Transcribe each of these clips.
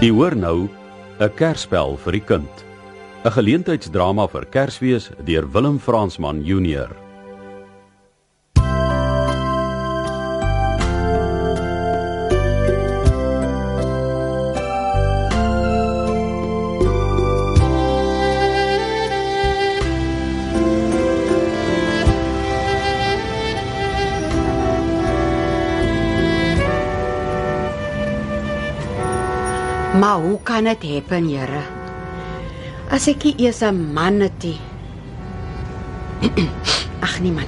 Die hoor nou 'n Kersspel vir die kind. 'n Geleentheidsdrama vir Kersfees deur Willem Fransman Junior. Maar hoe kan dit happen, Here? As ek nie eers 'n man het nie. Ag nee man.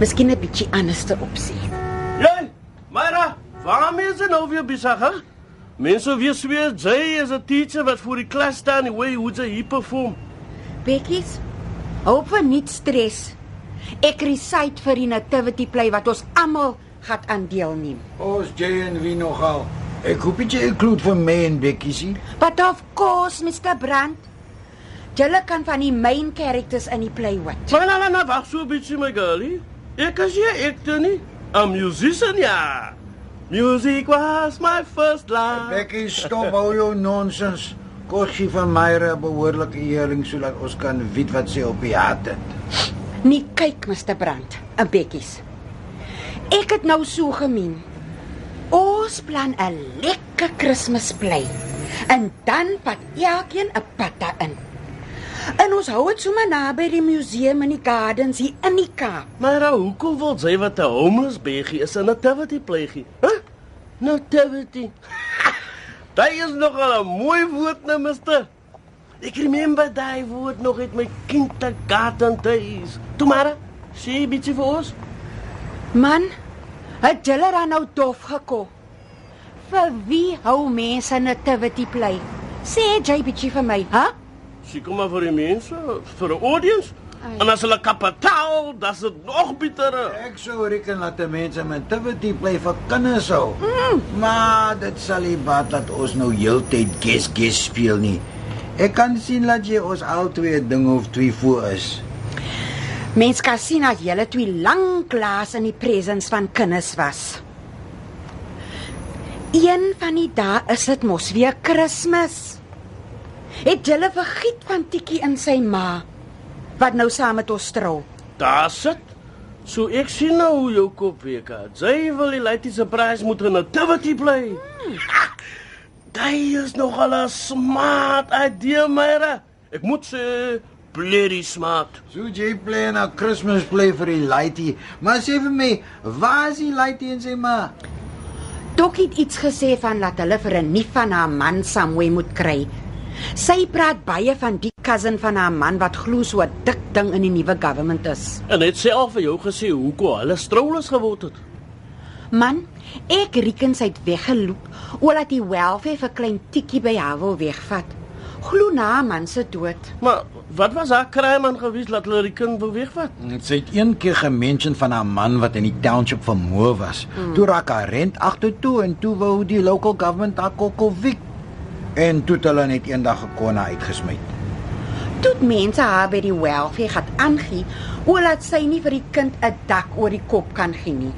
Miskien 'n bietjie anderste opsie. Jy, Myra, waarmee is jy nou weer besig, hè? Mense weer sweer jy is 'n teacher wat vir die klas staan en hoe hoe jy hier perform. Bekkies, hoop vir nie stres. Ek recite vir die nativity play wat ons almal gaan aan deelneem. Ons jy en wie nogal. Ek hoop jy include vir my en Bekkie sien. But of course, Mr. Brandt. Julle kan van die main characters in die play wat. Maar nou, nou, nou, wag so 'n bietjie my girlie. Ek as jy ek toe nie. 'n Musician ja. Music was my first love. Bekkie stop al jou nonsens. Kosie van Myra 'n behoorlike eering sodat ons kan weet wat sy op die hart het. Nie kyk, Mr. Brandt, 'n bekkies. Ek het nou so gemeen. Ons plan 'n lekker Kersfeesplay. En dan vat elkeen 'n patta in. En ons hou dit sommer naby die museum in die gardens hier in die Kaap. Myra, hoekom wil jy wat 'n homeless baby is 'n nativity pleegie? Hæ? Huh? Nativity. Dit is nogal 'n mooi woord, nou, mister. Ek remember daai woord nog uit my kindergarten. Toe maar, sê bietjie vir ons. Man, het julle dan nou dof gekom? Vir wie hou mense nativity play? Sê bietjie vir my, hè? Sy kom maar vir die mense, vir 'n audience. Ai. En as hulle kapitaal, dis dit nog bitterer. Ek sou reken dat die mense met activity bly vir kinders hou. Mm. Maar dit sal nie baat dat ons nou heeltyd guess guess speel nie. Ek kan sien dat jy ons al twee ding of twee voor is. Mens kan sien dat julle twee lanklaas in die presence van kinders was. Een van die dae is dit mos weer Kersfees. Het julle vergiet van Tikkie in sy ma wat nou saam met ons trou? Daar sit. So ek sien nou hoe jou kop week. Jy wil die lady surprise moet 'n nativity play. Dit is nogal 'n smart idea, Myra. Ek moet sê bloody smart. So jy play 'n Christmas play vir die lady, maar sê vir my, waar is die lady en sy ma? Dok het iets gesê van dat hulle vir 'n nie van haar man somewhere moet kry. Sy praat baie van die cousin van haar man wat glo so 'n dik ding in die nuwe government is. En het sy al vir jou gesê hoekom hulle stroulers geword het? Man, ek reken sy het weggeloop omdat die welfare vir klein Tikkie by haar wil wegvat. Glo na man se dood. Maar wat was haar crime aan gewees dat hulle die kind wou wegvat? Sy het een keer gemention van haar man wat in die township vermoor was. Mm. Toe raak haar rent agtertoe en toe wou die local government haar kokkelwiek. En toe het hulle net eendag gekonna uitgesmy. Toe het mense haar by die welfare gaan aangee omdat sy nie vir die kind 'n dak oor die kop kan gee nie.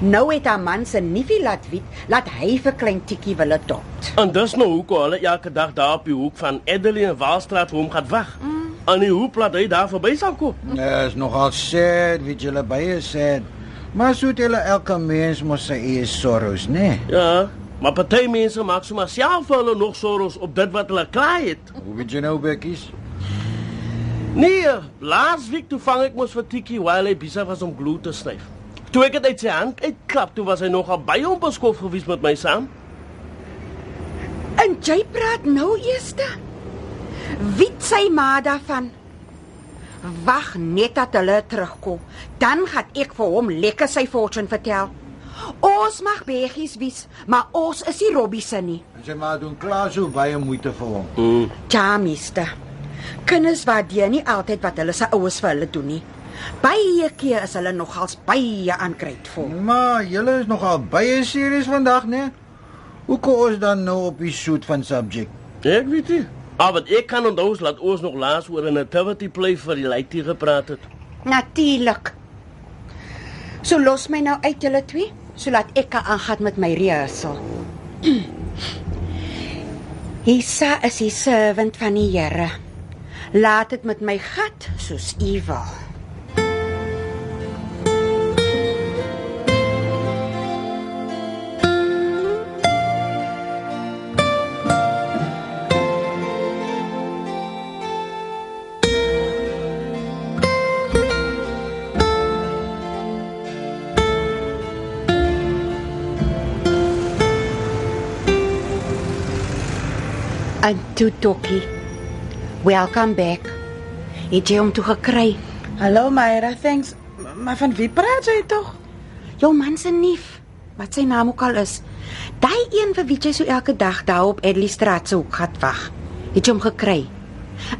Nou het haar man se niefie laat weet laat hy vir klein Tikkie wil adopt. En dis nou hoekom hulle elke dag daar op die hoek van Adelie en Waalstraat hom gaan wag. Mm. En die hoop laat hy daar verby sal kom. Ja, is nogal sad, weet julle baie sad. Maar so het hulle elke mens mos sy eie sorrows, né? Nee? Ja, maar party mense maak sommer self hulle nog sorrows op dit wat hulle klaai het. Hoe weet jy nou, Bekkies? Nee, laas week toe vang ek mos vir Tikkie while hy besig was om glue te snyf. Toe ek dit uit sy hand uitklap, toe was hy nogal baie onbeskof gewees met my saam. En jy praat nou eerste? Wie sy ma daarvan? Wag net dat hulle terugkom, dan gaan ek vir hom lekker sy fortune vertel. Ons mag beggies wees, maar ons is nie Robbie nie. En sy maar doen klaar so baie moeite vir hom. Mm. Ja, mister. Kinders waardeer nie altyd wat hulle se ouers vir hulle doen nie. Baie keer is hulle nogals baie aangrypvol. Maar julle is nogal baie serieus vandag, né? Hoe kom ons dan nou op die shoot van subject? Ek weet nie. Maar wat ek kan onthou is dat ons nog laas oor 'n nativity play vir die lady gepraat het. Natuurlik. So los my nou uit julle twee, sodat ek kan aangaan met my rehearsal. Isa is die servant van die Here. Laat dit met my gat soos U wil. En toe Tokkie. Welcome back. Het jy hom toe gekry? Hallo Myra, thanks. Maar van wie praat jy tog? Jou man se neef, wat sy naam ook al is. Daai een vir wie jy so elke dag daar op Edley Straat se hoek gat wag. Het jy hom gekry?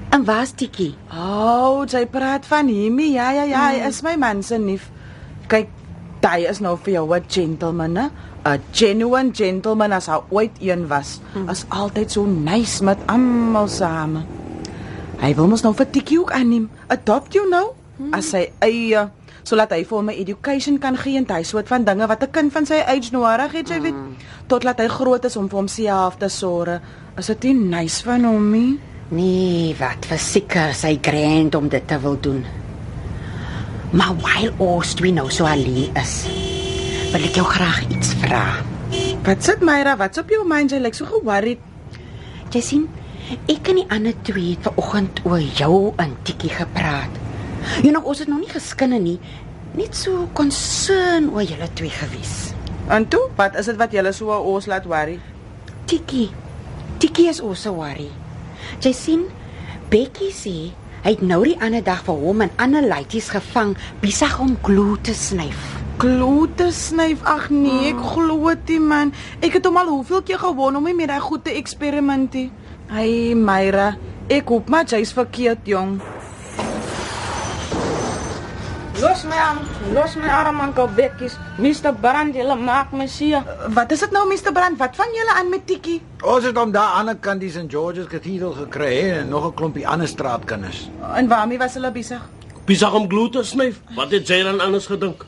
En waar's Tikkie? O, oh, jy praat van hom. Ja, ja, ja, hy is my man se neef. Kyk, hy is nou vir jou 'n gentleman, hè? 'n Genuine gentleman as hy ooit een was. As altyd so nice met almal same. Hy wil mos nou vir Tikkie ook aanneem. Adopt you nou as sy eie sodat hy vir 'n education kan gee en hy soort van dinge wat 'n kind van sy age nodig het, jy weet, totdat hy groot is om vir homself te sorg. Is dit nie nice van hom nie? Nee, wat verseker sy grand om dit te wil doen. Maar while Oost we nou so alleen is, wil ek jou graag iets vra. Wat sit Myra? Wat's op jou mind? Jy lyk so ge-worried. Jy sien, ek en die ander twee het vanoggend oor jou en Tikkie gepraat. Jy nog ons het nog nie geskinne nie, net so concern oor julle twee gewees. En toe, wat is dit wat julle so oor ons laat worry? Tikkie. Tikkie is also worry. Jy sien, Becky sê hy het nou die ander dag vir hom en ander laities gevang besig om glo te snyf. Klote snyf. Ag nee, ek glo dit man. Ek het hom al hoeveel keer gewoon om nie meer daai goed te eksperimenteer. Hey Myra, ek hoop maar jy's verkeerd jong. Los my aan, los my arm aan Bekkies. Mr. Brand, jy maak my seer. Wat is dit nou Mr. Brand? Wat vang julle aan met Tikkie? Ons het hom daar aan die kant die St George's Cathedral gekry hè, en nog 'n klompie ander straatkinders. En waarmee was hulle besig? Besig om glo te snyf. Wat het jy dan anders gedink?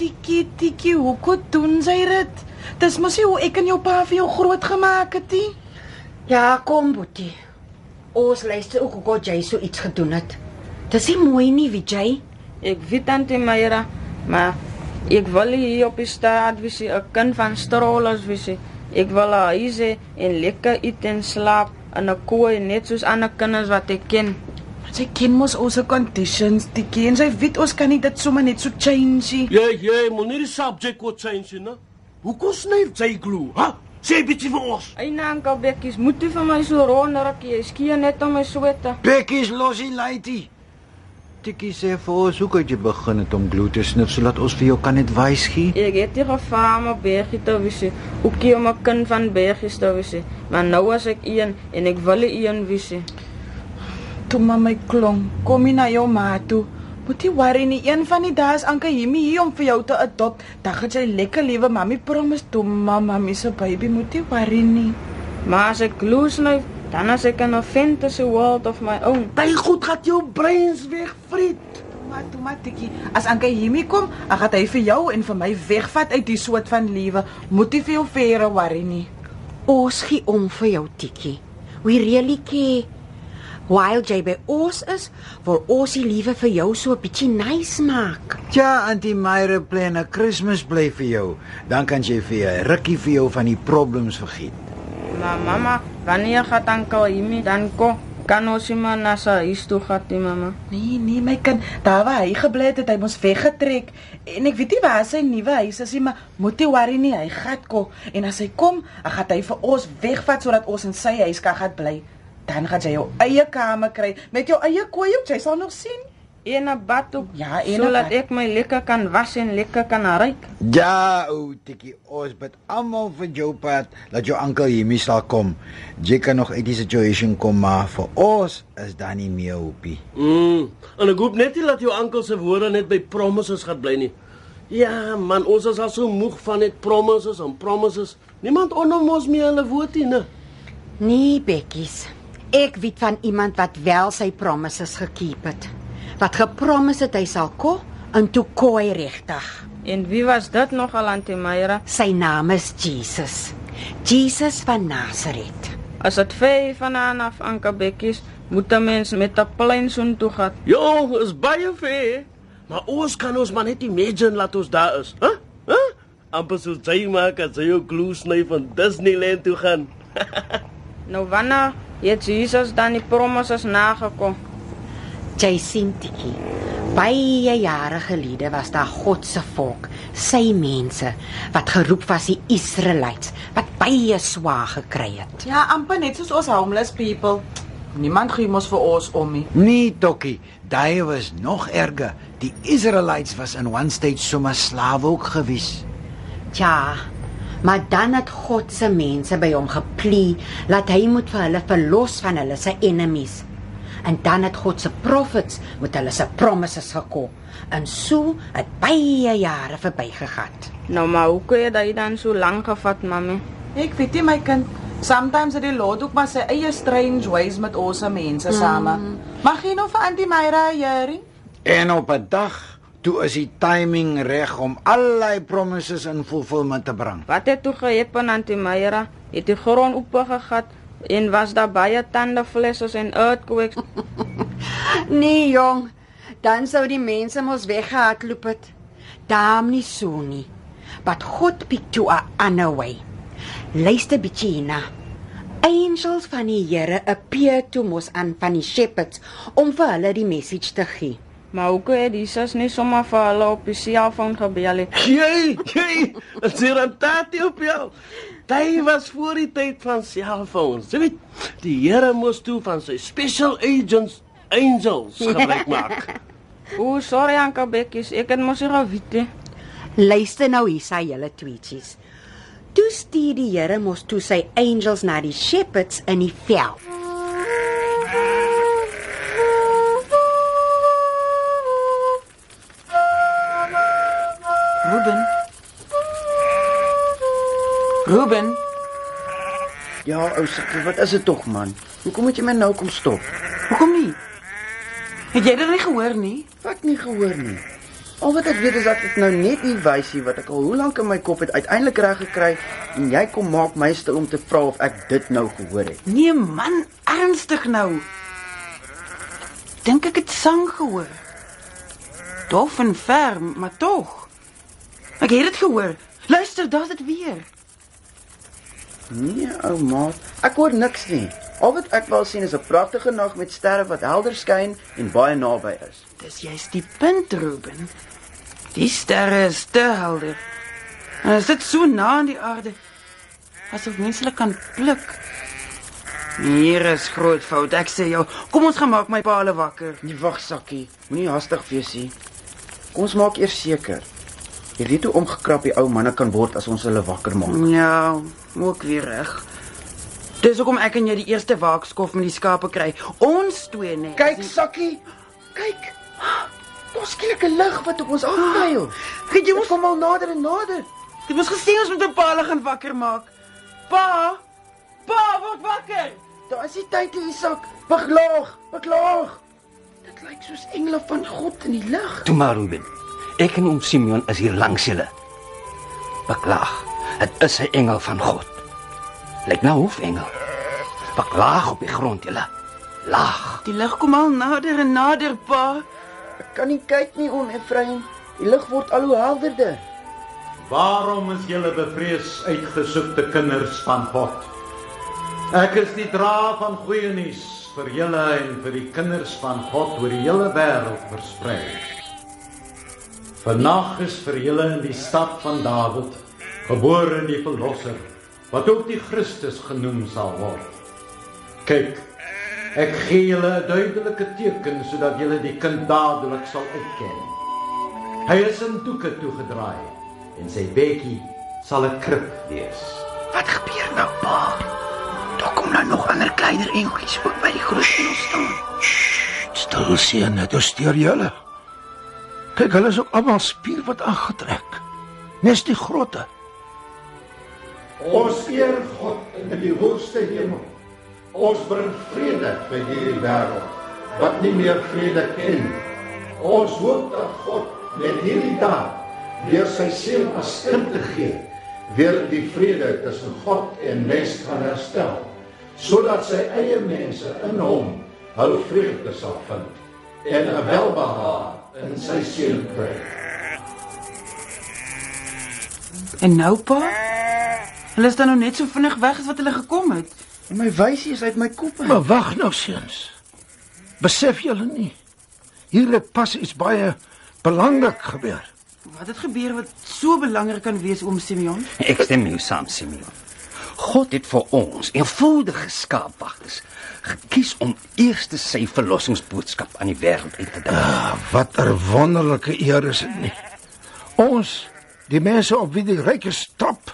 Tikkie, Tikkie, hoe kon doen sy dit? Dis mos nie hoe ek en jou pa vir jou groot gemaak het nie. Ja, kom Boetie. Ons luister ook hoe jy so iets gedoen het. Dis nie mooi nie, Vijay. Ek weet tante Myra, maar ek wil hier op die straat wees, 'n kind van strollers wees. Ek wil haar huis hê en lekker eet en slaap in 'n kooi net soos ander kinders wat ek ken. Sy ken mos ons conditions, Tikkie, en sy weet ons kan nie dit sommer net so change nie. Jy jy moet nie die subject wat change nie. Hoekom snyf jy glo? Ha? Sê bietjie vir ons. Ai nee, Ankel Bekkies, moet jy vir my so rondruk, jy skie net om my swete. Bekkies losie laitie. Tikkie sê vir ons hoe kan jy begin het om glo te snif sodat ons vir jou kan advies gee? Ek het hier gevra om op Bergie te wees. Hoe kie om 'n kind van Bergie te wees? Maar nou as ek een en ek wil nie een wees. Toe maar my klong, kom jy na jou ma toe. Moet jy worry nie, een van die dae is Anke Himi hier om vir jou te adopt. Dan gaan jy lekker lewe, mami promise toe, mamma, mami se baby, moet jy worry nie. Maar as ek glo snyf, dan as ek in 'n fantasy world of my own. Daai goed gaan jou breins weg, vriend. Maar toe maar tikkie, as Anke Himi kom, dan gaan hy vir jou en vir my wegvat uit die soort van lewe. Moet jy vir jou verre worry nie. Ons gee om vir jou Tikkie. We really care. While jy by ons is, wil ons die liewe vir jou so 'n bietjie nice maak. Ja, Auntie Myre plan 'n Kersfees bly vir jou. Dan kan jy vir 'n rukkie vir jou van die problems vergeet. Maar mamma, wanneer gaan Ankel Himi dan kom? Kan ons nie maar na sy huis toe gaan nie, mamma? Nee, nee my kind, daar waar hy gebly het, het hy mos weggetrek. En ek weet nie waar sy nuwe huis is nie, maar moet jy worry nie, hy gaan kom. En as hy kom, dan gaan hy vir ons wegvat sodat ons in sy huis kan gaan bly. Dan gaan jy jou eie kamer kry met jou eie kooi ook, jy sal nog sien. En 'n bad ook. Ja, en sodat bad. ek my lekker kan was en lekker kan ruik. Ja, o Tikkie, ons bid almal vir jou pad dat jou oom Himi sal kom. Jy kan nog uit die situation kom, maar vir ons is daar nie meer hoopie. Mm. En ek hoop net nie dat jou oom se woorde net by promises gaan bly nie. Ja, man, ons is al so moeg van net promises en promises. Niemand onder ons meer hulle woord nie, né? Nee, Bekkies. Ek weet van iemand wat wel sy promises gekeep het. Wat gepromise het hy sal kom en toe hy regtig. En wie was dit nog al aan Myra? Sy naam is Jesus. Jesus van Nasaret. As dit ver vanaan af Anka Bekkies, moet 'n mens met 'n plein soen toe gaan. Jo, is baie ver. Maar ons kan ons maar net imagine laat ons daar is. Hæ? Huh? Hæ? Huh? Amper so jy maak as jy jou glue sny van Disneyland toe gaan. Nou wanneer het Jesus dan die promises nagekom? Jy sien Tikkie. Baie jare gelede was daar God se volk, sy mense wat geroep was die Israelites wat baie swaar gekry het. Ja, amper net soos ons homeless people. Niemand gee mos vir ons om nie. Nee, Tokkie, daai was nog erger. Die Israelites was in one stage sommer slawe ook gewees. Ja, maar dan het God se mense by hom geplee dat hy moet vir hulle verlos van hulle se enemies. En dan het God se prophets met hulle se promises gekom. En so het baie jare verbygegaan. Nou maar hoe kon jy dit dan so lank gevat, mami? Ek weet nie my kind. Sometimes het die Lord ook maar sy eie strange ways met ons se mense same. Mag jy nou vir Auntie Myra hierdie? En op 'n dag toe is die timing reg om allerlei promises in fulfillment te bring. Wat het toe gehappen Auntie Myra? Het die grond oopgegat en was daar baie tandeflesse en earthquakes? Nee, jong. Dan sou die mense mos weggehardloop het. Daarom nie so nie. But God pick to a other way. Luister bietjie hierna. Angels van die Here appear to mos aan van die shepherds om vir hulle die message te gee. Maar hoe kon jy Jesus nie sommer vir hulle op die selfoon gebel het? Jy, jy, is hier 'n tatie op jou. Dit was voor die tyd van selfoons. Jy weet, die Here moes toe van sy special agents angels gebruik maak. O, sorry Anka Bekkies, ek het mos nie geweet nie. Luister nou hier sy julle tweetjies. Toe stuur die Here mos toe sy angels na die shepherds in die veld. Ruben, Ja, ou sukkel, wat is dit tog man? Hoekom moet jy my nou kom stop? hoekom nie? Het jy dit nie gehoor nie? Wat nie gehoor nie. Al wat ek weet is dat ek nou net die wysie wat ek al hoe lank in my kop het uiteindelik reg gekry en jy kom maak my stil om te vra of ek dit nou gehoor het. Nee man, ernstig nou. Dink ek het sang gehoor. Dof en ferm, maar tog. Ek het dit gehoor. Luister, daar's dit weer. Nee, ou maat, ek hoor niks nie. Al wat ek wel sien is 'n pragtige nag met sterre wat helder skyn en baie naby is. Dis juist die punt, Ruben. Die sterre is te helder. En dit sit so na aan die aarde. Asof mense hulle kan pluk. Hier is groot fout. Ek sê jou, kom ons gaan maak my pa hulle wakker. Nee, wag sakkie, moenie haastig wees nie. Kom ons maak eers seker. Jy weet hoe omgekrap die ou manne kan word as ons hulle wakker maak. Ja, ook weer reg. Dis hoekom ek en jy die eerste waakskof met die skape kry. Ons twee net. Kyk sakkie, kyk. Daar's skielik 'n lig wat op ons afkuil. Kyk jy Ons kom al nader en nader. Jy moes gesien ons moet 'n pa hulle gaan wakker maak. Pa! Pa, word wakker. Daar is die tyd in Isak. Beklaag, beklaag. Dit lyk soos engele van God in die lug. Toe maar Ruben. Ek en oom Simeon is hier langs julle. Beklaag. Dit is 'n engel van God. Lyk nou hoofengel. Beklaag op die grond julle. Laag. Die lig kom al nader en nader, pa. Ek kan nie kyk nie oom Efraim. Die lig word al hoe helderder. Waarom is julle bevrees uitgesoekte kinders van God? Ek is die dra van goeie nuus vir julle en vir die kinders van God oor die hele wêreld versprei. Vanaand is vir julle in die stad van Dawid gebore die verlosser wat ook die Christus genoem sal word. Kyk, ek gee julle 'n duidelike teken sodat julle die kind dadelik sal uitken. Hy is in doeke toegedraai en sy bekkie sal 'n krib wees. Wat gebeur nou, pa? Daar kom nou nog ander kleiner engeltjies ook by die groot engel staan. Stil sien, dit is deur julle. Kyk, hulle is ook almal spier wat aangetrek. Nes die grotte. Ons eer God in die hoogste hemel. Ons bring vrede by hierdie wêreld wat nie meer vrede ken. nie. Ons hoop dat God met hierdie dag weer sy seun as kind te gee, weer die vrede tussen God en mens gaan herstel, sodat sy eie mense in hom hul vreugde sal vind en 'n welbehae in sy seun kry. En nou pa? Hulle is dan nou net so vinnig weg as wat hulle gekom het. En my wysie is uit my kop. uit. Maar wag nou seuns. Besef julle nie? Hier het pas iets baie belangrik gebeur. Wat het gebeur wat so belangrik kan wees oom Simeon? Ek stem jou saam, Simeon. God het vir ons, eenvoudige skaapwagters, gekies om eers sy verlossingsboodskap aan die wêreld uit te dra. Ah, wat 'n wonderlike eer is dit nie. Ons, die mense op wie die rykes trap,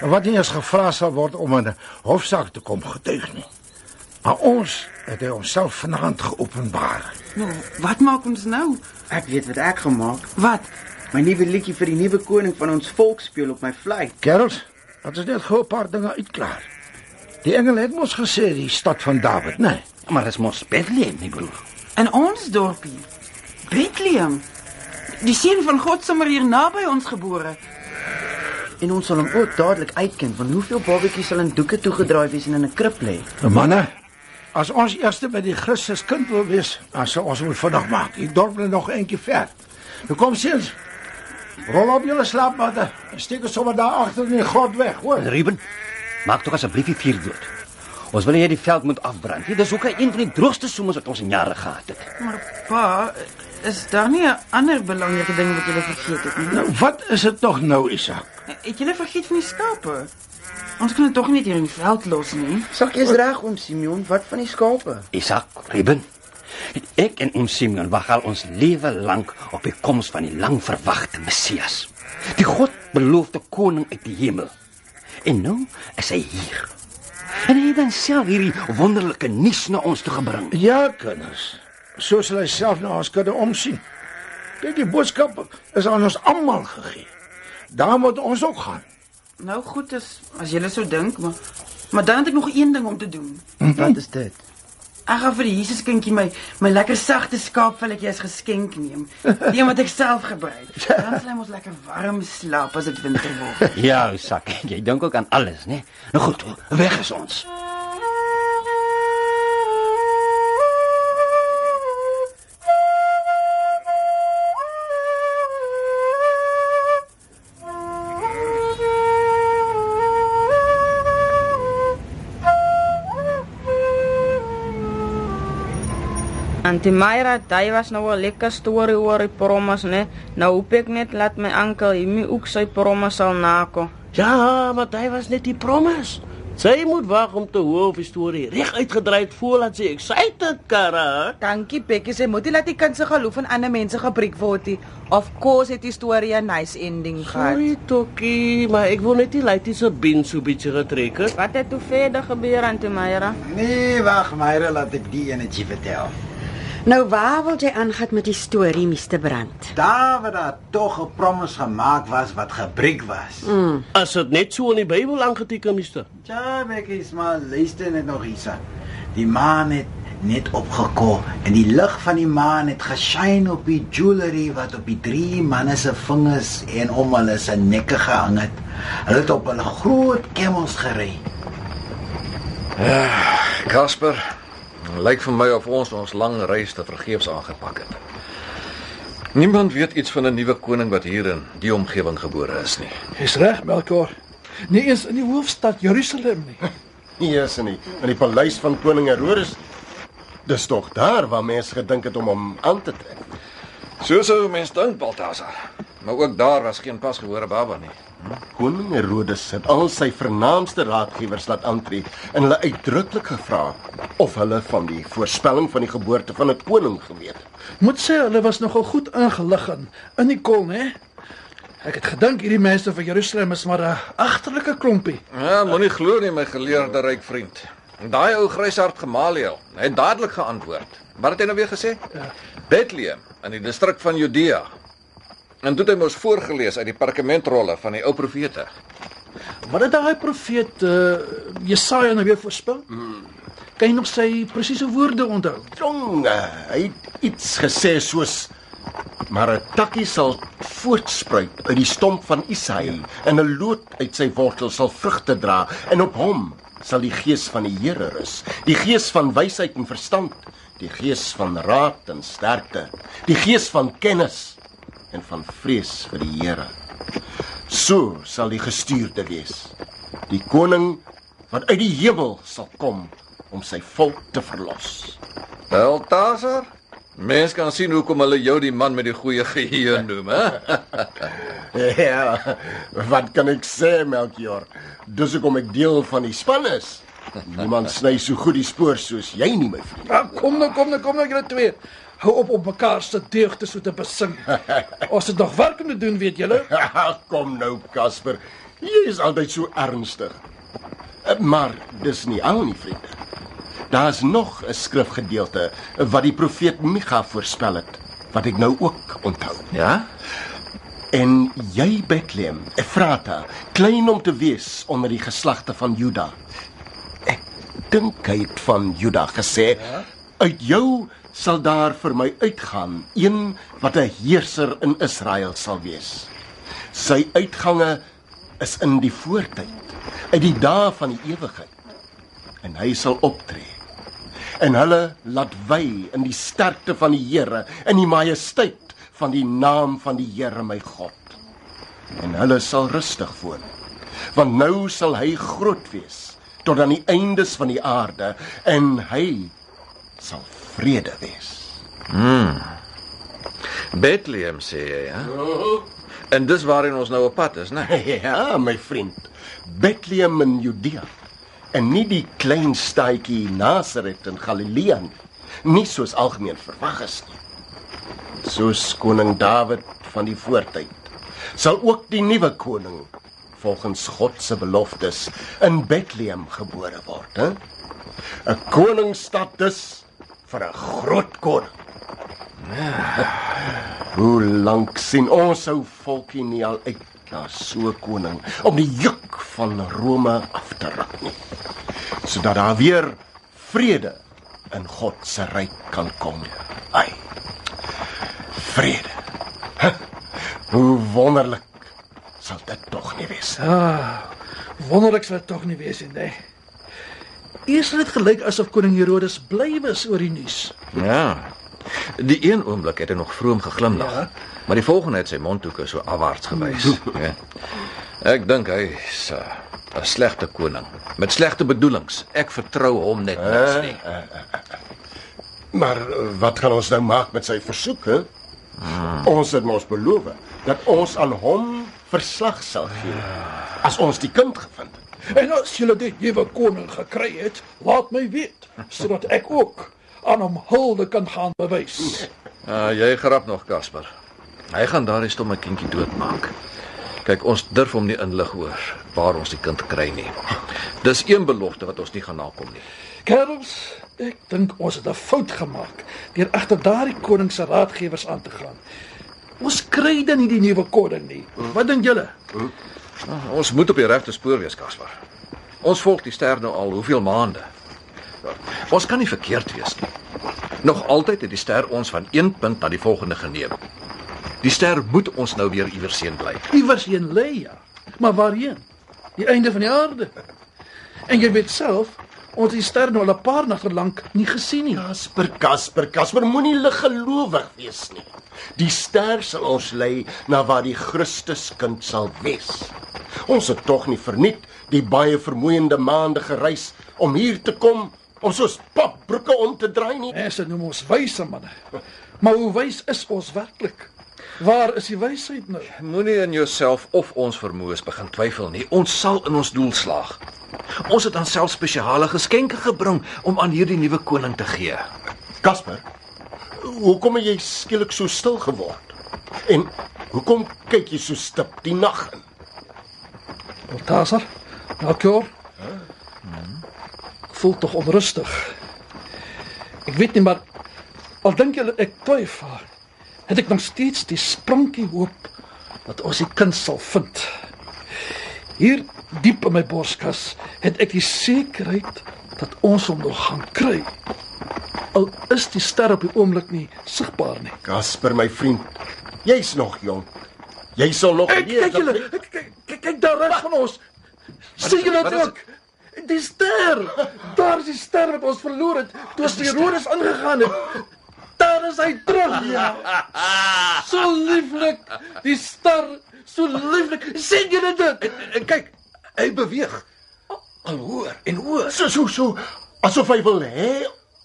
en wat nie eens gevra sal word om 'n hofsaak te kom getuig nie. Maar ons het hy onsself vanaand geopenbaar. Nou, wat maak ons nou? Ek weet wat ek gemaak. Wat? My nuwe liedjie vir die nuwe koning van ons volk speel op my vlei. Kerels, dat is net gou 'n paar dinge uitklaar. Die engel het mos gesê die stad van Dawid, nee. Maar dit is mos Bethlehem, my broer. In ons dorpie. Bethlehem. Die seun van God sommer hier naby ons gebore. En ons sal hom ook dadelik uitken want hoeveel babatjies sal in doeke toegedraai wees en in 'n krib lê. Manne, as ons eers by die Christus kind wil wees, dan sal ons moet vinnig maak. Die dorp lê nog eentjie ver. Nou kom seuns. Rol op julle slaapmatte. Steek ons sommer daar agter in die grot weg, hoor. Ruben, maak tog asseblief die vuur dood. Ons wil nie hê die veld moet afbrand nie. Dis ook een van die droogste somers wat ons in jare gehad het. Maar pa, is daar nie 'n ander belangrike ding wat jy vergeet het nie? Nou wat is dit nog nou, Isak? Het jy vergeet van die skape? Ons kan dit tog nie hier in die veld los nie. Sak jy's reg oom Simeon, wat van die skape? Isak, Ruben. Ek en oom Simeon wag al ons lewe lank op die koms van die lang verwagte Messias. Die God beloofde koning uit die hemel. En nou is hy hier. En hy het dan self hierdie wonderlike nuus na ons toe gebring. Ja, kinders. So sal hy self na ons kudde omsien. Kyk, die boodskap is aan ons almal gegee. Daar moet ons ook gaan. Nou goed is as jy so dink, maar maar dan het ek nog een ding om te doen. Wat is dit? Ek gaan vir die Jesuskindjie my my lekker sagte skaapvelletjie as geskenk neem. Die wat ek self gebruik. Dan sal hy mos lekker warm slaap as dit winter word. Ja, Isak, jy dink ook aan alles, né? Nou goed, weg is ons. Antie Myra, daai was nou 'n lekker storie oor die promos, né? Nou hoop ek net laat my oom Himi ook sy promos sal nakom. Ja, maar hy was net die promise. Sy moet wag om te hoor of die storie reg uitgedraai het voordat sy excited kara. Dankie Bekkie, sy moet nie laat die kind se geloof in ander mense gebreek word nie. Of course het die storie 'n nice ending gehad. Sorry Tokkie, maar ek wil net nie laat dit so bin so bietjie getrek het. Wat het toe verder gebeur Antie Myra? Nee, wag, Myra, laat ek die enetjie vertel. Nou waar wil jy aangaan met die storie, Mr Brand? Daar waar daar tog 'n promise gemaak was wat gebreek was. Mm. As dit net so in die Bybel aangeteken is. Ja, bekkies, maar luister net nog hierse. Die maan het net opgekom en die lig van die maan het geskyn op die jewelry wat op die drie manne se vingers en om hulle se nekke gehang het. Hulle het op hulle groot camels gery. Casper, lyk vir my of ons ons lang reis te vergeefs aangepak het. Niemand weet iets van 'n nuwe koning wat hier in die omgewing gebore is nie. Dis reg, Melkor. Nie eens in die hoofstad Jerusalem nie. Nie eens in die in die paleis van koning Herodes. Dis tog daar waar mense gedink het om hom aan te trek. So sou mense dink, Baltasar. Maar ook daar was geen pasgebore baba nie. Koning Herodes het al sy vernaamste raadgewers laat aantree en hulle uitdruklik gevra of hulle van die voorspelling van die geboorte van 'n koning geweet het. Moet sê hulle was nogal goed ingelig in in die kol, né? Ek het gedink hierdie mense van Jerusalem is maar 'n agterlike klompie. Ja, moenie glo nie my geleerde ryk vriend. Daai ou gryshart Gamaliel, het dadelik geantwoord. Wat het hy nou weer gesê? Ja. Bethlehem in die distrik van Judea. En toe het hy mos voorgeles uit die perkamentrolle van die ou profete. Wat het daai profeet uh, Jesaja nou weer voorspel? Hmm. Kan jy nog sy presiese woorde onthou? Jong, eh, hy het iets gesê soos maar 'n takkie sal voortspruit uit die stomp van Isaï en 'n loot uit sy wortel sal vrugte dra en op hom sal die gees van die Here rus, die gees van wysheid en verstand, die gees van raad en sterkte, die gees van kennis en van vrees vir die Here. So sal die gestuurde wees, die koning wat uit die hemel sal kom om sy volk te verlos. Baltasar, mens kan sien hoekom hulle jou die man met die goeie geheue noem, hè? Ja, wat kan ek sê, Melchior? Dis hoekom ek deel van die span is. Niemand sny so goed die spoor soos jy nie, my vriend. Ah, kom nou, kom nou, kom nou julle twee. Hou op op mekaar se deugde so te besing. Ons het nog werk om te doen, weet julle. Kom nou, Casper. Jy is altyd so ernstig. Eh, Maar dis nie al nie, vriende. Daar's nog 'n skrifgedeelte wat die profeet Micha voorspel het, wat ek nou ook onthou. Ja? En jy Bethlehem, Efrata, klein om te wees onder die geslagte van Juda. Ek dink hy het van Juda gesê, uit jou sal daar vir my uitgaan een wat 'n heerser in Israel sal wees. Sy uitgange is in die voortyd, uit die dae van die ewigheid. En hy sal optree. En hulle laat wy in die sterkte van die Here, in die majesteit van die naam van die Here my God. En hulle sal rustig woon. Want nou sal hy groot wees tot aan die eindes van die aarde en hy sal vrede wees. Bethlehem sê jy, hè? En dis waarheen ons nou op pad is, né? Ja, my vriend. Bethlehem in Judea. En nie die klein staatjie Nazareth in Galilea nie. Nie soos algemeen verwag is nie. Soos koning Dawid van die voortyd sal ook die nuwe koning volgens God se beloftes in Bethlehem gebore word, hè? 'n Koningsstad dus vir 'n groot koning. Hoe lank sien ons ou volkie nie al uit na so 'n koning om die juk van Rome af te ruk nie. Sodat daar weer vrede in God se ryk kan kom. Ai. Vrede. Huh? Hoe wonderlik sal dit tog nie wees. Ah, wonderlik sal dit tog nie wees nie. Eers het dit gelyk asof koning Herodes bly was oor die nuus. Ja. Die een oomblik het hy nog vroom geglimlag, ja. maar die volgende het sy mondhoeke so afwaarts gewys. ja. Ek dink hy is uh, 'n slegte koning met slegte bedoelings. Ek vertrou hom net niks nie. Maar eh, wat gaan ons nou maak met sy versoek, hè? Ons het mos beloof dat ons aan hom verslag sal gee as ons die kind gevind het. En as julle die nuwe koning gekry het, laat my weet sodat ek ook aan hom hulde kan gaan bewys. Uh, jy grap nog, Casper. Hy gaan daardie stomme kindjie doodmaak. Kyk, ons durf hom nie inlig oor waar ons die kind kry nie. Dis een belofte wat ons nie gaan nakom nie. Kerels, ek dink ons het 'n fout gemaak deur agter daardie koning se raadgewers aan te gaan. Ons kry dan nie die nuwe koning nie. Wat dink julle? Uh, ons moet op die regte spoor wees, Casper. Ons volg die ster nou al hoeveel maande. Ons kan nie verkeerd wees nie. Nog altyd het die ster ons van een punt na die volgende geneem. Die ster moet ons nou weer iewers heen bly. Iewers heen lê ja. Maar waarheen? Die einde van die aarde. En jy weet self, ons het die ster nou al 'n paar nagte lank nie gesien nie. Kasper, Kasper, Kasper, moenie liggelowig wees nie. Die ster sal ons lei na waar die Christuskind sal wees. Ons het tog nie verniet die baie vermoeiende maande gereis om hier te kom om soos papbroeke om te draai nie. Mense noem ons wyse manne. Maar hoe wys is ons werklik? Waar is die wysheid nou? Moenie in jouself of ons vermoëns begin twyfel nie. Ons sal in ons doel slaag. Ons het dan self spesiale geskenke gebring om aan hierdie nuwe koning te gee. Kasper, hoekom het jy skielik so stil geword? En hoekom kyk jy so stip die nag in? Baltasar, Melchior. Ek voel tog onrustig. Ek weet nie maar al dink julle ek twyfel, het ek nog steeds die sprankie hoop dat ons die kind sal vind. Hier diep in my borskas het ek die sekerheid dat ons hom nog gaan kry. Al is die ster op die oomblik nie sigbaar nie. Kasper, my vriend, jy's nog jonk. Jy sal nog Ek kyk julle, kyk kyk kyk daar reg van ons. Sien julle dit ook? die ster. Daar is die ster wat ons verloor het toe ons by Herodes ingegaan het. Daar is hy terug. Ja. So lieflik. Die ster, so lieflik. sien julle dit? En, en kyk, hy beweeg. Al hoor en hoor. So so so asof hy wil hê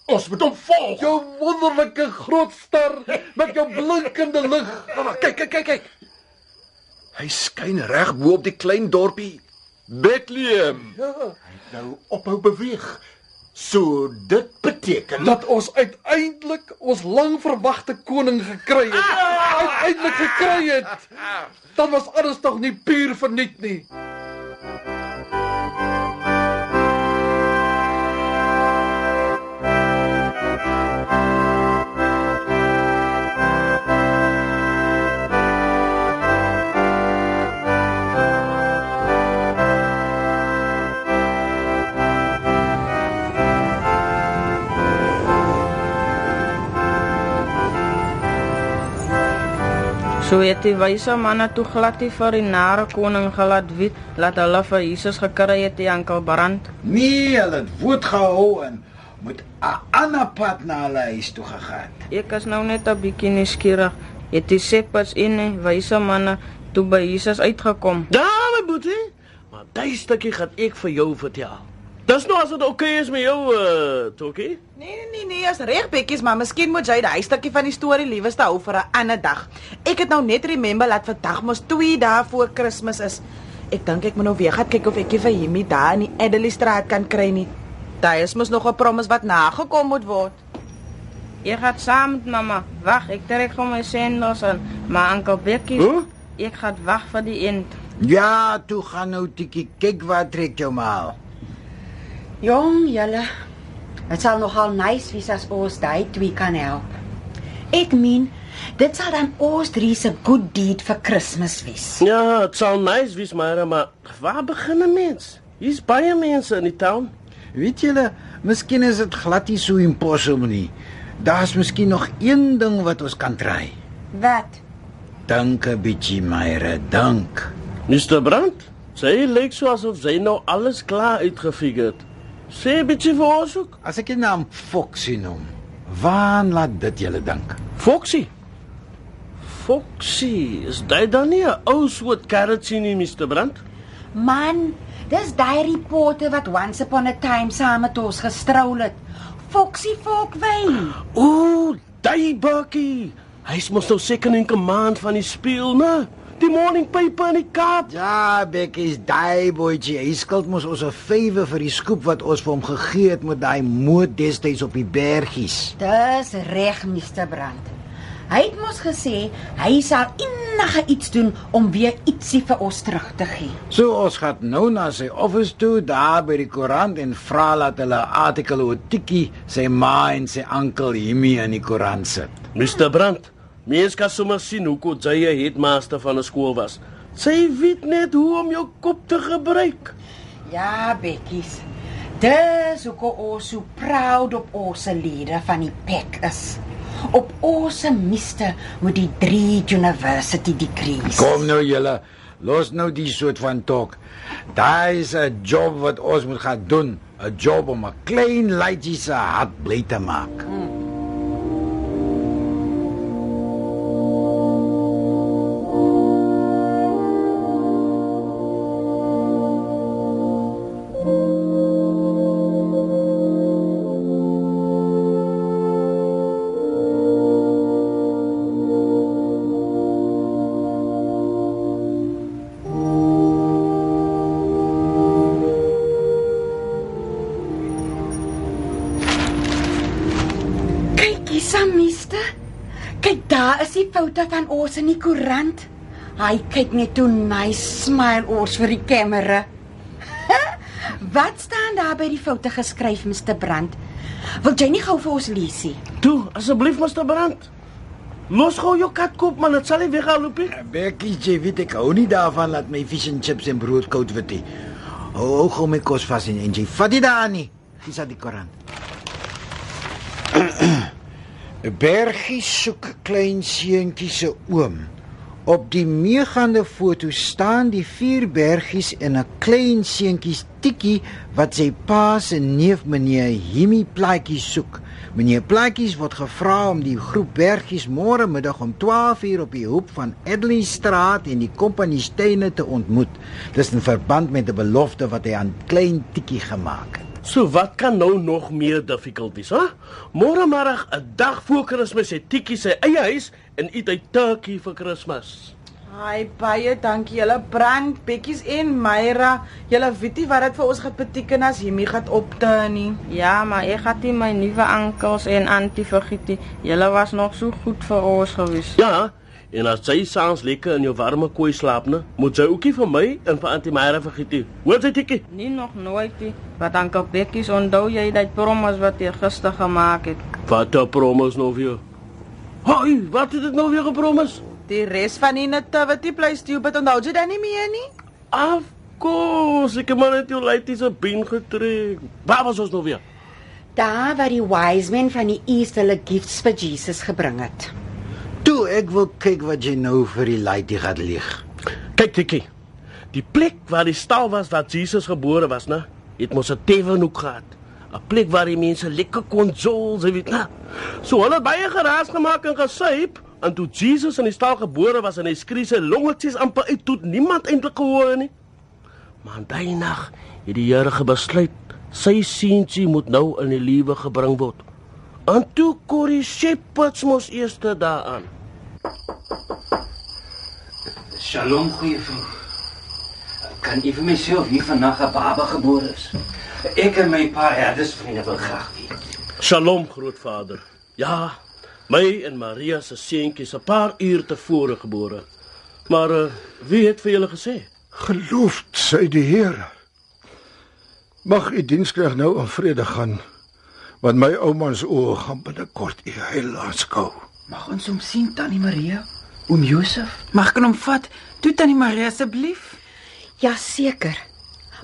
ons moet hom volg. Jou wonderlike groot ster met jou blinkende lig. Kyk, kyk, kyk, kyk. Hy skyn reg bo op die klein dorpie Bethlehem. Ja. Nou ophou beweeg. So dit beteken dat ons uiteindelik ons lang verwagte koning gekry het. Uiteindelik gekry het. Dan was alles tog nie puur verniet nie. So het die wyse manne toe glad nie vir die nare koning gelaat weet laat hulle vir Jesus gekry het die enkel brand. Nee, hulle het woord gehou en moet 'n ander pad na hulle huis toe gegaan. Ek is nou net 'n bietjie nuuskierig. Het die seppers en die wyse manne toe by Jesus uitgekom? Ja, my boetie. Maar daai stukkie gaan ek vir jou vertel. Dis nou as dit oké okay is met jou, uh, Tokie. Nee nee nee, nee is reg bekkies, maar miskien moet jy daai stukkie van die storie lieweste hou vir 'n ander dag. Ek het nou net remember dat vandag mos 2 dae voor Kersfees is. Ek dink ek moet nou weer gaan kyk of ek vir Himmy daar in die Adderley straat kan kry nie. Daar is mos nog 'n promise wat nagekom moet word. Jy gaan saam met mamma. Wag, ek trek hom my sendels aan. Maar Ankel Bekkie, Huh? ek gaan wag vir die end. Ja, toe gaan nou tikkie kyk wat trek jou maal. Jong, julle. Dit sal nogal nice wees as ons daai twee kan help. Ek meen, dit sal dan ons drie se good deed vir Kersfees wees. Ja, dit sal nice wees, maar maar waar begin 'n mens? Hier's baie mense in die town. Weet julle, miskien is dit glad nie so impossible nie. Daar's miskien nog een ding wat ons kan try. Wat? Dink 'n bietjie, Myre, dink. Mr. Brandt, sy lyk so asof sy nou alles klaar uitgefigure het. Sê bietjie vir ons ook. As ek die naam Foxy noem, waan laat dit julle dink? Foxy. Foxy, is dit dan nie 'n ou soort karretjie nie, Mr. Brandt? Man, dis daai reporter wat once upon a time saam met ons gestrou het. Foxy Folkwyn. Ooh, daai bakkie. Hy's mos nou seker in command van die speel, né? Die morning paper in die Kaap. Ja, Bekkies, daai boetjie, hy skuld mos ons 'n favour vir die skoep wat ons vir hom gegee het met daai moed destyds op die bergies. Dis reg, Mr. Brandt. Hy het mos gesê hy sal enige iets doen om weer ietsie vir ons terug te gee. So ons gaan nou na sy office toe daar by die koerant en vra dat hulle 'n artikel oor Tikkie, sy ma en sy oom Himmy in die koerant sit. Mr. Brandt, mens kan sommer sien hoe kort jy 'n headmaster van 'n skool was. Sy weet net hoe om jou kop te gebruik. Ja, Bekkies. Dis hoekom ons so proud op ons lede van die PEC is. Op ons mister met die 3 university degrees. Kom nou julle, los nou die soort van talk. Daar is 'n job wat ons moet gaan doen, 'n job om 'n klein laitjie se hart bly te maak. Hmm. Ons in die koerant. Hy kyk net hoe nice smile ons vir die kamera. Wat staan daar by die foto geskryf, Mr. Brandt? Wil jy nie gou vir ons lees nie? Toe, asseblief Mr. Brandt. Los gou jou kat koop man, dit sal nie weghaloop nie. Bekkie, jy weet ek hou nie daarvan dat my fish and chips en brood koud word nie. Hou hou gou my kos vas en en jy vat dit daar nie. Dis aan die koerant. 'n Bergie soek klein seentjie se oom Op die meegaande foto staan die vier bergies en 'n klein seentjie Tikkie wat sy pa se neef meneer Himi Plaatjie soek. Meneer Plaatjies word gevra om die groep bergies môre middag om 12:00 op die hoek van Edley Straat en die Kompanie Steine te ontmoet. Dis in verband met 'n belofte wat hy aan klein Tikkie gemaak het. So wat kan nou nog meer difficult wees, hè? Môre middag, 'n dag voor Kersfees, het Tikkie sy eie huis en eet hy turkey vir Kersfees. Ai baie dankie julle brand Bekkies en Myra. Julle weet nie wat dit vir ons gaan beteken as Himi gaan opte nie. Ja, maar ek het nie my nuwe ankels en antie vergiet nie. Julle was nog so goed vir ons gewees. Ja, en as jy saans lekker in jou warme kooi slaap, ne, moet jy ookie vir my en vir Auntie Myra vergiet nie. Hoor jy Tikkie? Nie nog nooit nie. Wat ankel Bekkies onthou jy dat promise wat jy gister gemaak het? Wat 'n promise nou weer? Hoi, wat het ek nou weer gepromis? Die res van die nativity bly stupid onthou jy dan nie meer nie? Of course, ek het maar net jou laities op been getrek. Waar was ons nou weer? Daar waar die wise men van die East hulle gifts vir Jesus gebring het. Toe ek wil kyk wat jy nou vir die laitie gaan lieg. Kyk, Tikkie. Die plek waar die stal was waar Jesus gebore was, né? Het mos 'n tevenhoek gehad. 'n Plek waar die mense lekker kon jol, jy weet, né? So hulle het baie geraas gemaak en gesuip. En toe Jesus in die stal gebore was en hy skree sy longetjies amper uit tot niemand eintlik gehoor nie. Maar daai nag het die Here besluit sy seentjie moet nou in die lewe gebring word. En toe kom die shepherds mos eers daaraan. Shalom, goeie vriend. Kan u vir my sê of hier vandag 'n baba gebore is? Ek en my paar herdersvriende wil graag weet. Shalom grootvader. Ja, my en Maria se seentjie is 'n paar uur tevore gebore. Maar uh, wie het vir julle gesê? Geloofd sy die Here. Mag u diensknegt nou in vrede gaan, want my ouma se oë gaan binnekort u heil aanskou. Mag ons hom sien tannie Maria? Oom Josef? Mag ek hom vat? Toe tannie Maria asseblief. Ja, seker.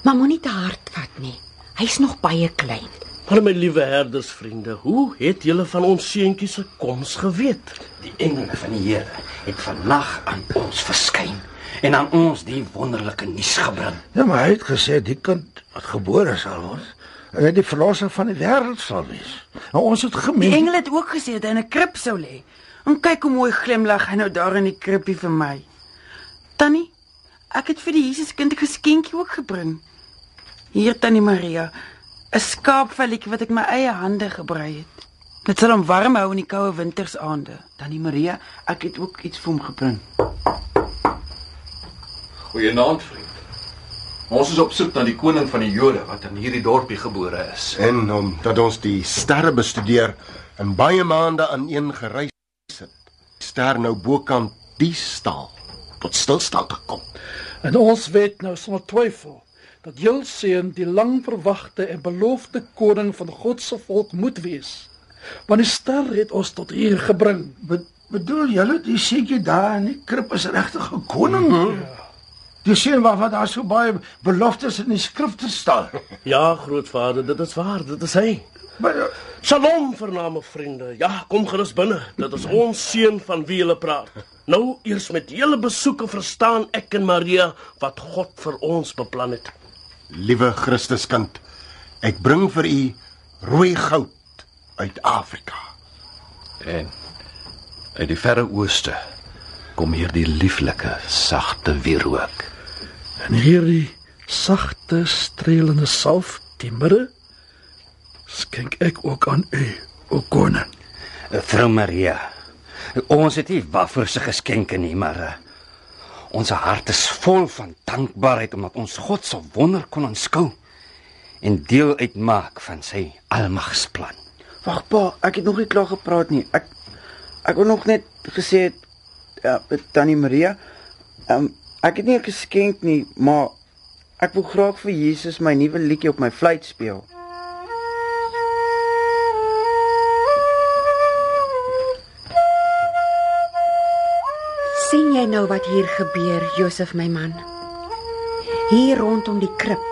Maar moenie te hard vat nie. Hy's nog baie klein. Maar my liewe herdersvriende, hoe het julle van ons seentjie se koms geweet? Die engele van die Here het vannag aan ons verskyn en aan ons die wonderlike nuus gebring. Ja, maar hy het gesê die kind wat gebore sal word, die verlosser van die wêreld sal wees. Nou ons het Die gemeen. engele het ook gesê dat hy in 'n krib sou lê. En kyk hoe mooi glimlag hy nou daar in die krippie vir my. Tannie, ek het vir die Jesuskind 'n geskenkie ook gebring. Hier tannie Maria, 'n skaapvelletjie wat ek my eie hande gebrei het. Dit sal hom warm hou in die koue wintersaande. Tannie Maria, ek het ook iets vir hom gebring. Goeienaand, vriend. Ons is op soek na die koning van die Jode wat in hierdie dorpie gebore is. En omdat ons die sterre bestudeer en baie maande aan een gereis het, die ster nou bokant die stal tot stilstand gekom. En ons weet nou sonder twyfel dat seun die lang verwagte en beloofde koning van God se volk moet wees. Want die ster het ons tot hier gebring. Be bedoel julle die seentjie daar in die krib is regtig 'n koning? Mm -hmm. Die seun waarvan daar so baie beloftes in die skrifte staan. Ja, grootvader, dit is waar, dit is hy. Maar uh, Shalom, vername vriende. Ja, kom gerus binne. Dit is ons seun van wie julle praat. Nou eers met julle besoeke verstaan ek en Maria wat God vir ons beplan het. Liewe Christuskind, ek bring vir u rooi goud uit Afrika. En uit die verre ooste kom hierdie lieflike, sagte wierook. En hierdie sagte, strelende salf, timbre, skenk ek ook aan u, o koning. Vrou Maria, ons het nie wafferse geskenke nie, maar uh, ons hart is vol van dankbaarheid omdat ons God se wonder kon aanskou en deel uitmaak van sy almagsplan. Wag pa, ek het nog nie klaar gepraat nie. Ek ek wil nog net gesê het ja, met tannie Maria, um, ek het nie 'n geskenk nie, maar ek wil graag vir Jesus my nuwe liedjie op my fluit speel. sien jy nou wat hier gebeur, Josef my man? Hier rondom die krib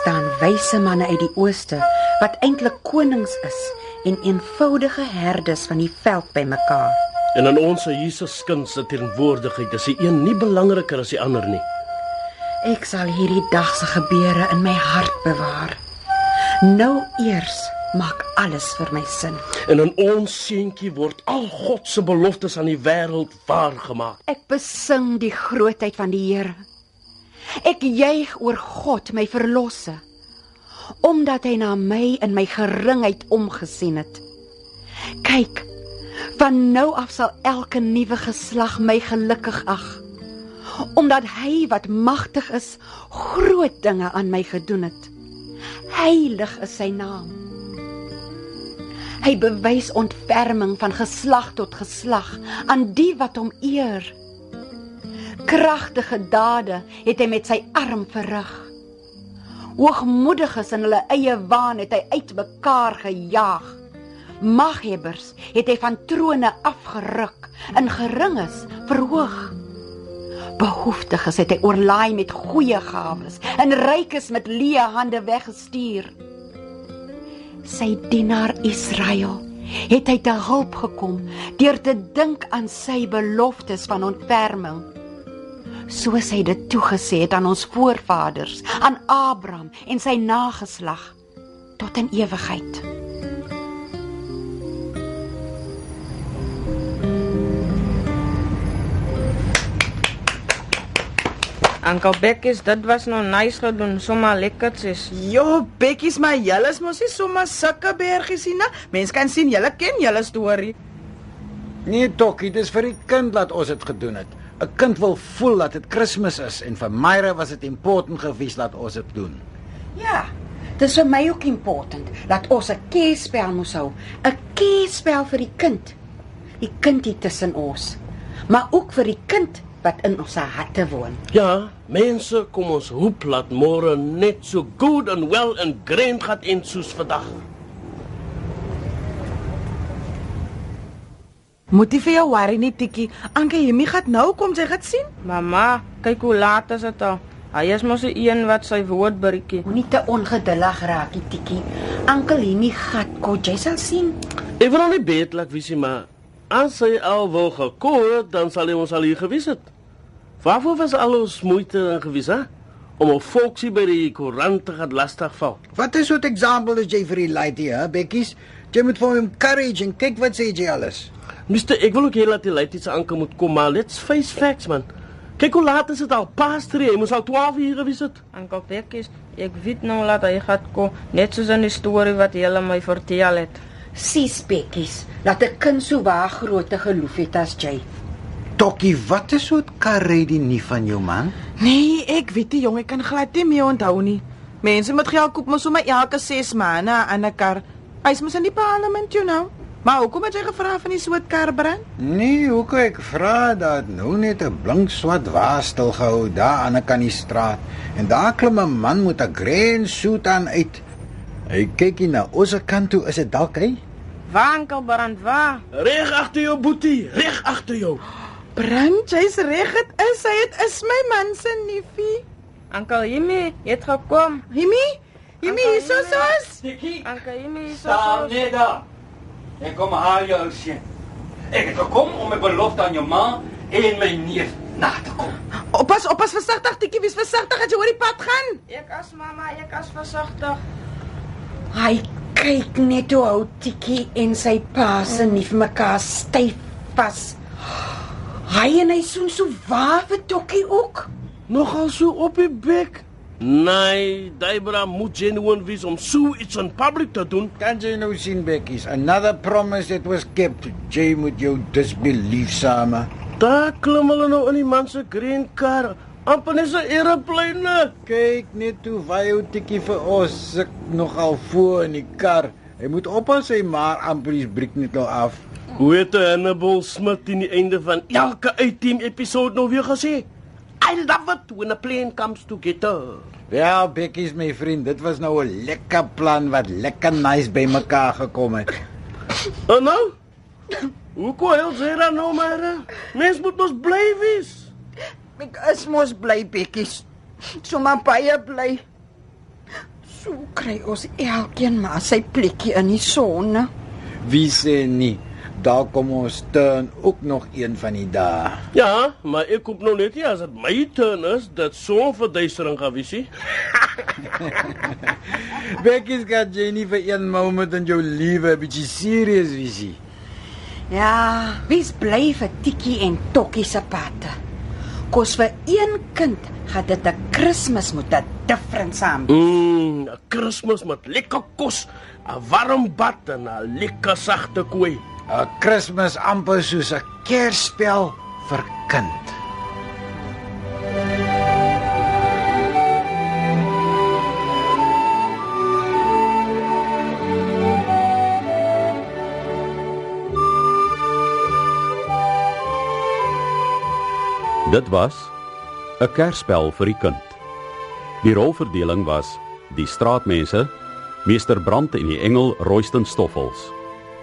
staan wyse manne uit die ooste wat eintlik konings is en eenvoudige herdes van die veld bymekaar. En in ons Jesus kind se teenwoordigheid is die een nie belangriker as die ander nie. Ek sal hierdie dag se gebeure in my hart bewaar. Nou eers maak alles vir my sin. En in ons seentjie word al God se beloftes aan die wêreld waargemaak. Ek besing die grootheid van die Here. Ek juig oor God, my verlosser, omdat hy na my in my geringheid omgesien het. Kyk, van nou af sal elke nuwe geslag my gelukkig ag, omdat hy wat magtig is, groot dinge aan my gedoen het. Heilig is sy naam. Hy bewys ontferming van geslag tot geslag aan die wat hom eer. Kragtige dade het hy met sy arm verrig. Hoogmoediges in hulle eie waan het hy uitmekaar gejaag. Maghebbers het hy van trone afgeruk en geringes verhoog. Behoeftiges het hy oorlaai met goeie gawes en rykes met leë hande weggestuur. Sy dienaar Israel het hy te hulp gekom deur te dink aan sy beloftes van ontferming soos hy dit toegesê het aan ons voorvaders, aan Abraham en sy nageslag tot in ewigheid. Ankel Bekkies, dit was nou nice gedoen, sommer lekkertjies. Jo, bekkies, maar julle is mos nie sommer sulke bergies nie. Mense kan sien julle ken julle storie. Nee, Tokkie, dis vir die kind laat ons dit gedoen het. 'n Kind wil voel dat dit Kersfees is en vir Myra was dit important gewees dat ons dit doen. Ja. Dis vir my ook important dat ons 'n keerspel moet hou. 'n Keerspel vir die kind. Die kind hier tussen ons. Maar ook vir die kind wat in ons harte woon. Ja, mense, kom ons hoop laat môre net so good and well and grand gaan en soos vandag. Moet jy vir jou worry nie, Tikkie. Anke Hemie gaan nou kom, sy gaan sien. Mamma, kyk hoe laat is dit al. Hy is mos die een wat sy woord breekie. Moenie te ongeduldig raak, Tikkie. Ankel Hemie gat kos, jy sal sien. Ek wil nie bet laat wie sy maar as sy al wou gekoor het, dan sal hy ons al hier gewys het. Waarvoor was al ons moeite en gewys, hè? Om 'n volksie by die koerant te gaan lastig val. Wat is soort example is jy vir die lady, hè, Bekkies? Jy moet vir hom courage en kyk wat sê jy alles. Mister, ek wil ook hê dat die lady se anker moet kom, maar let's face facts, man. Kyk hoe laat is dit al? Pas 3, hy moes al 12 uur gewys het. Ankel Bekkies, ek weet nou laat hy gaan kom, net soos in die storie wat jy my vertel het. Sis bekkies, laat 'n kind so waar grootte geloof het as jy. Tokkie, wat is soort karre die nie van jou man? Nee, ek weet die jong, ek kan glad nie meer onthou nie. Mense met geld koop mos sommer elke 6 maande aan 'n kar. Hy's mos in die parlement, you know. Maar hoekom het jy gevra van die soort kar brand? Nee, hoekom ek vra dat nou net 'n blink swart wa stil gehou daar aan 'n kan die straat en daar klim 'n man met 'n grand suit aan uit. Hy kyk hier na ons kant toe, is dit dalk hy? Waar Ankel Brand, waar? Reg agter jou boetie, reg agter jou. Brand, jy's reg, dit is hy, dit is my man se niefie. Ankel Jimmy, jy het gekom. Jimmy? Jimmy, hier so soos. Ankel Jimmy, hier so. staan net daar. Ek kom haal jou seun. Ek het gekom om my belofte aan jou ma en my neef na te kom. Oppas, oppas versigtig, Tikkie, wees versigtig as jy oor die pad gaan. Ek as mamma, ek as versigtig. Hy kyk net hoe ou Tikkie en sy pa se nie vir mekaar styf vas. Hy en hy soen so waar vir Tokkie ook. Nogal so op die bek. Nee, Debra moet genuine wees om so iets in public te doen. Kan jy nou sien Bekkies, another promise that was kept. Jy moet jou disbelief same. Daar klim hulle nou in die man se green car. Amper net so aeroplane. Kyk net hoe wy ou tikkie vir ons sit nogal voor in die kar. Hy moet oppas hy maar amper die briek net nou af. Hoe het Hannibal Smith teen die einde van elke uitteam episode nou weer gesê? I love it when a plane comes together. Wel, Bekkies my vriend, dit was nou 'n lekker plan wat lekker nice bymekaar gekom het. En nou? Hoe kon hy sê dan nou maar? Mens moet mos bly wees. Ek is mos bly bekkies. Sommige baie bly. So kry ons elkeen maar sy plekkie in die son. Wie sê nie? Daar kom ons turn ook nog een van die dae. Ja, maar ek koop nou net nie as dit my turn is dat so 'n verduistering gaan wees nie. Becky's got Jenny vir een moment in jou lewe 'n bietjie serious visie. Ja, wie's bly vir Tikkie en Tokkie se patte? Kos vir een kind gaan dit 'n Kersfees moet 'n different saam. Mm, 'n Kersfees met lekker kos, 'n warm bad en 'n lekker sagte koei. 'n Kersfees amper soos 'n Kersspel vir kind. Dit was 'n Kersspel vir die kind. Die rolverdeling was die straatmense, meester Brand en die engel Royston Stoffels,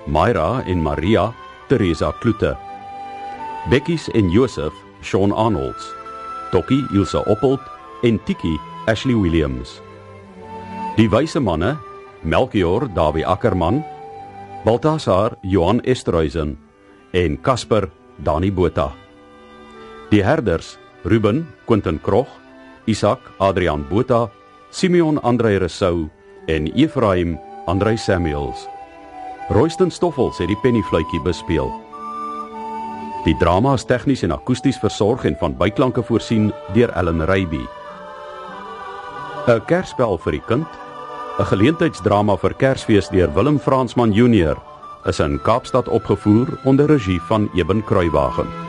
Myra en Maria Teresa Kloete, Bekkies en Joseph Sean Arnolds, Tokkie Ilse Oppold en Tikkie Ashley Williams. Die wyse manne Melchior Dawie Ackermann, Baltasar Johan Esterhuizen en Casper Dani Botha. Die herders Ruben Quentin Krog, Isak Adrian Botha, Simeon Andrei Resou en Ephraim Andrei Samuels. Royston Stoffels het die pennyfluitjie bespeel. Die drama is tegnies en akoesties versorg en van byklanke voorsien deur Ellen Reiby. 'n Kersspel vir die kind, 'n geleentheidsdrama vir Kersfees deur Willem Fransman Junior, is in Kaapstad opgevoer onder regie van Eben Kruiwagen.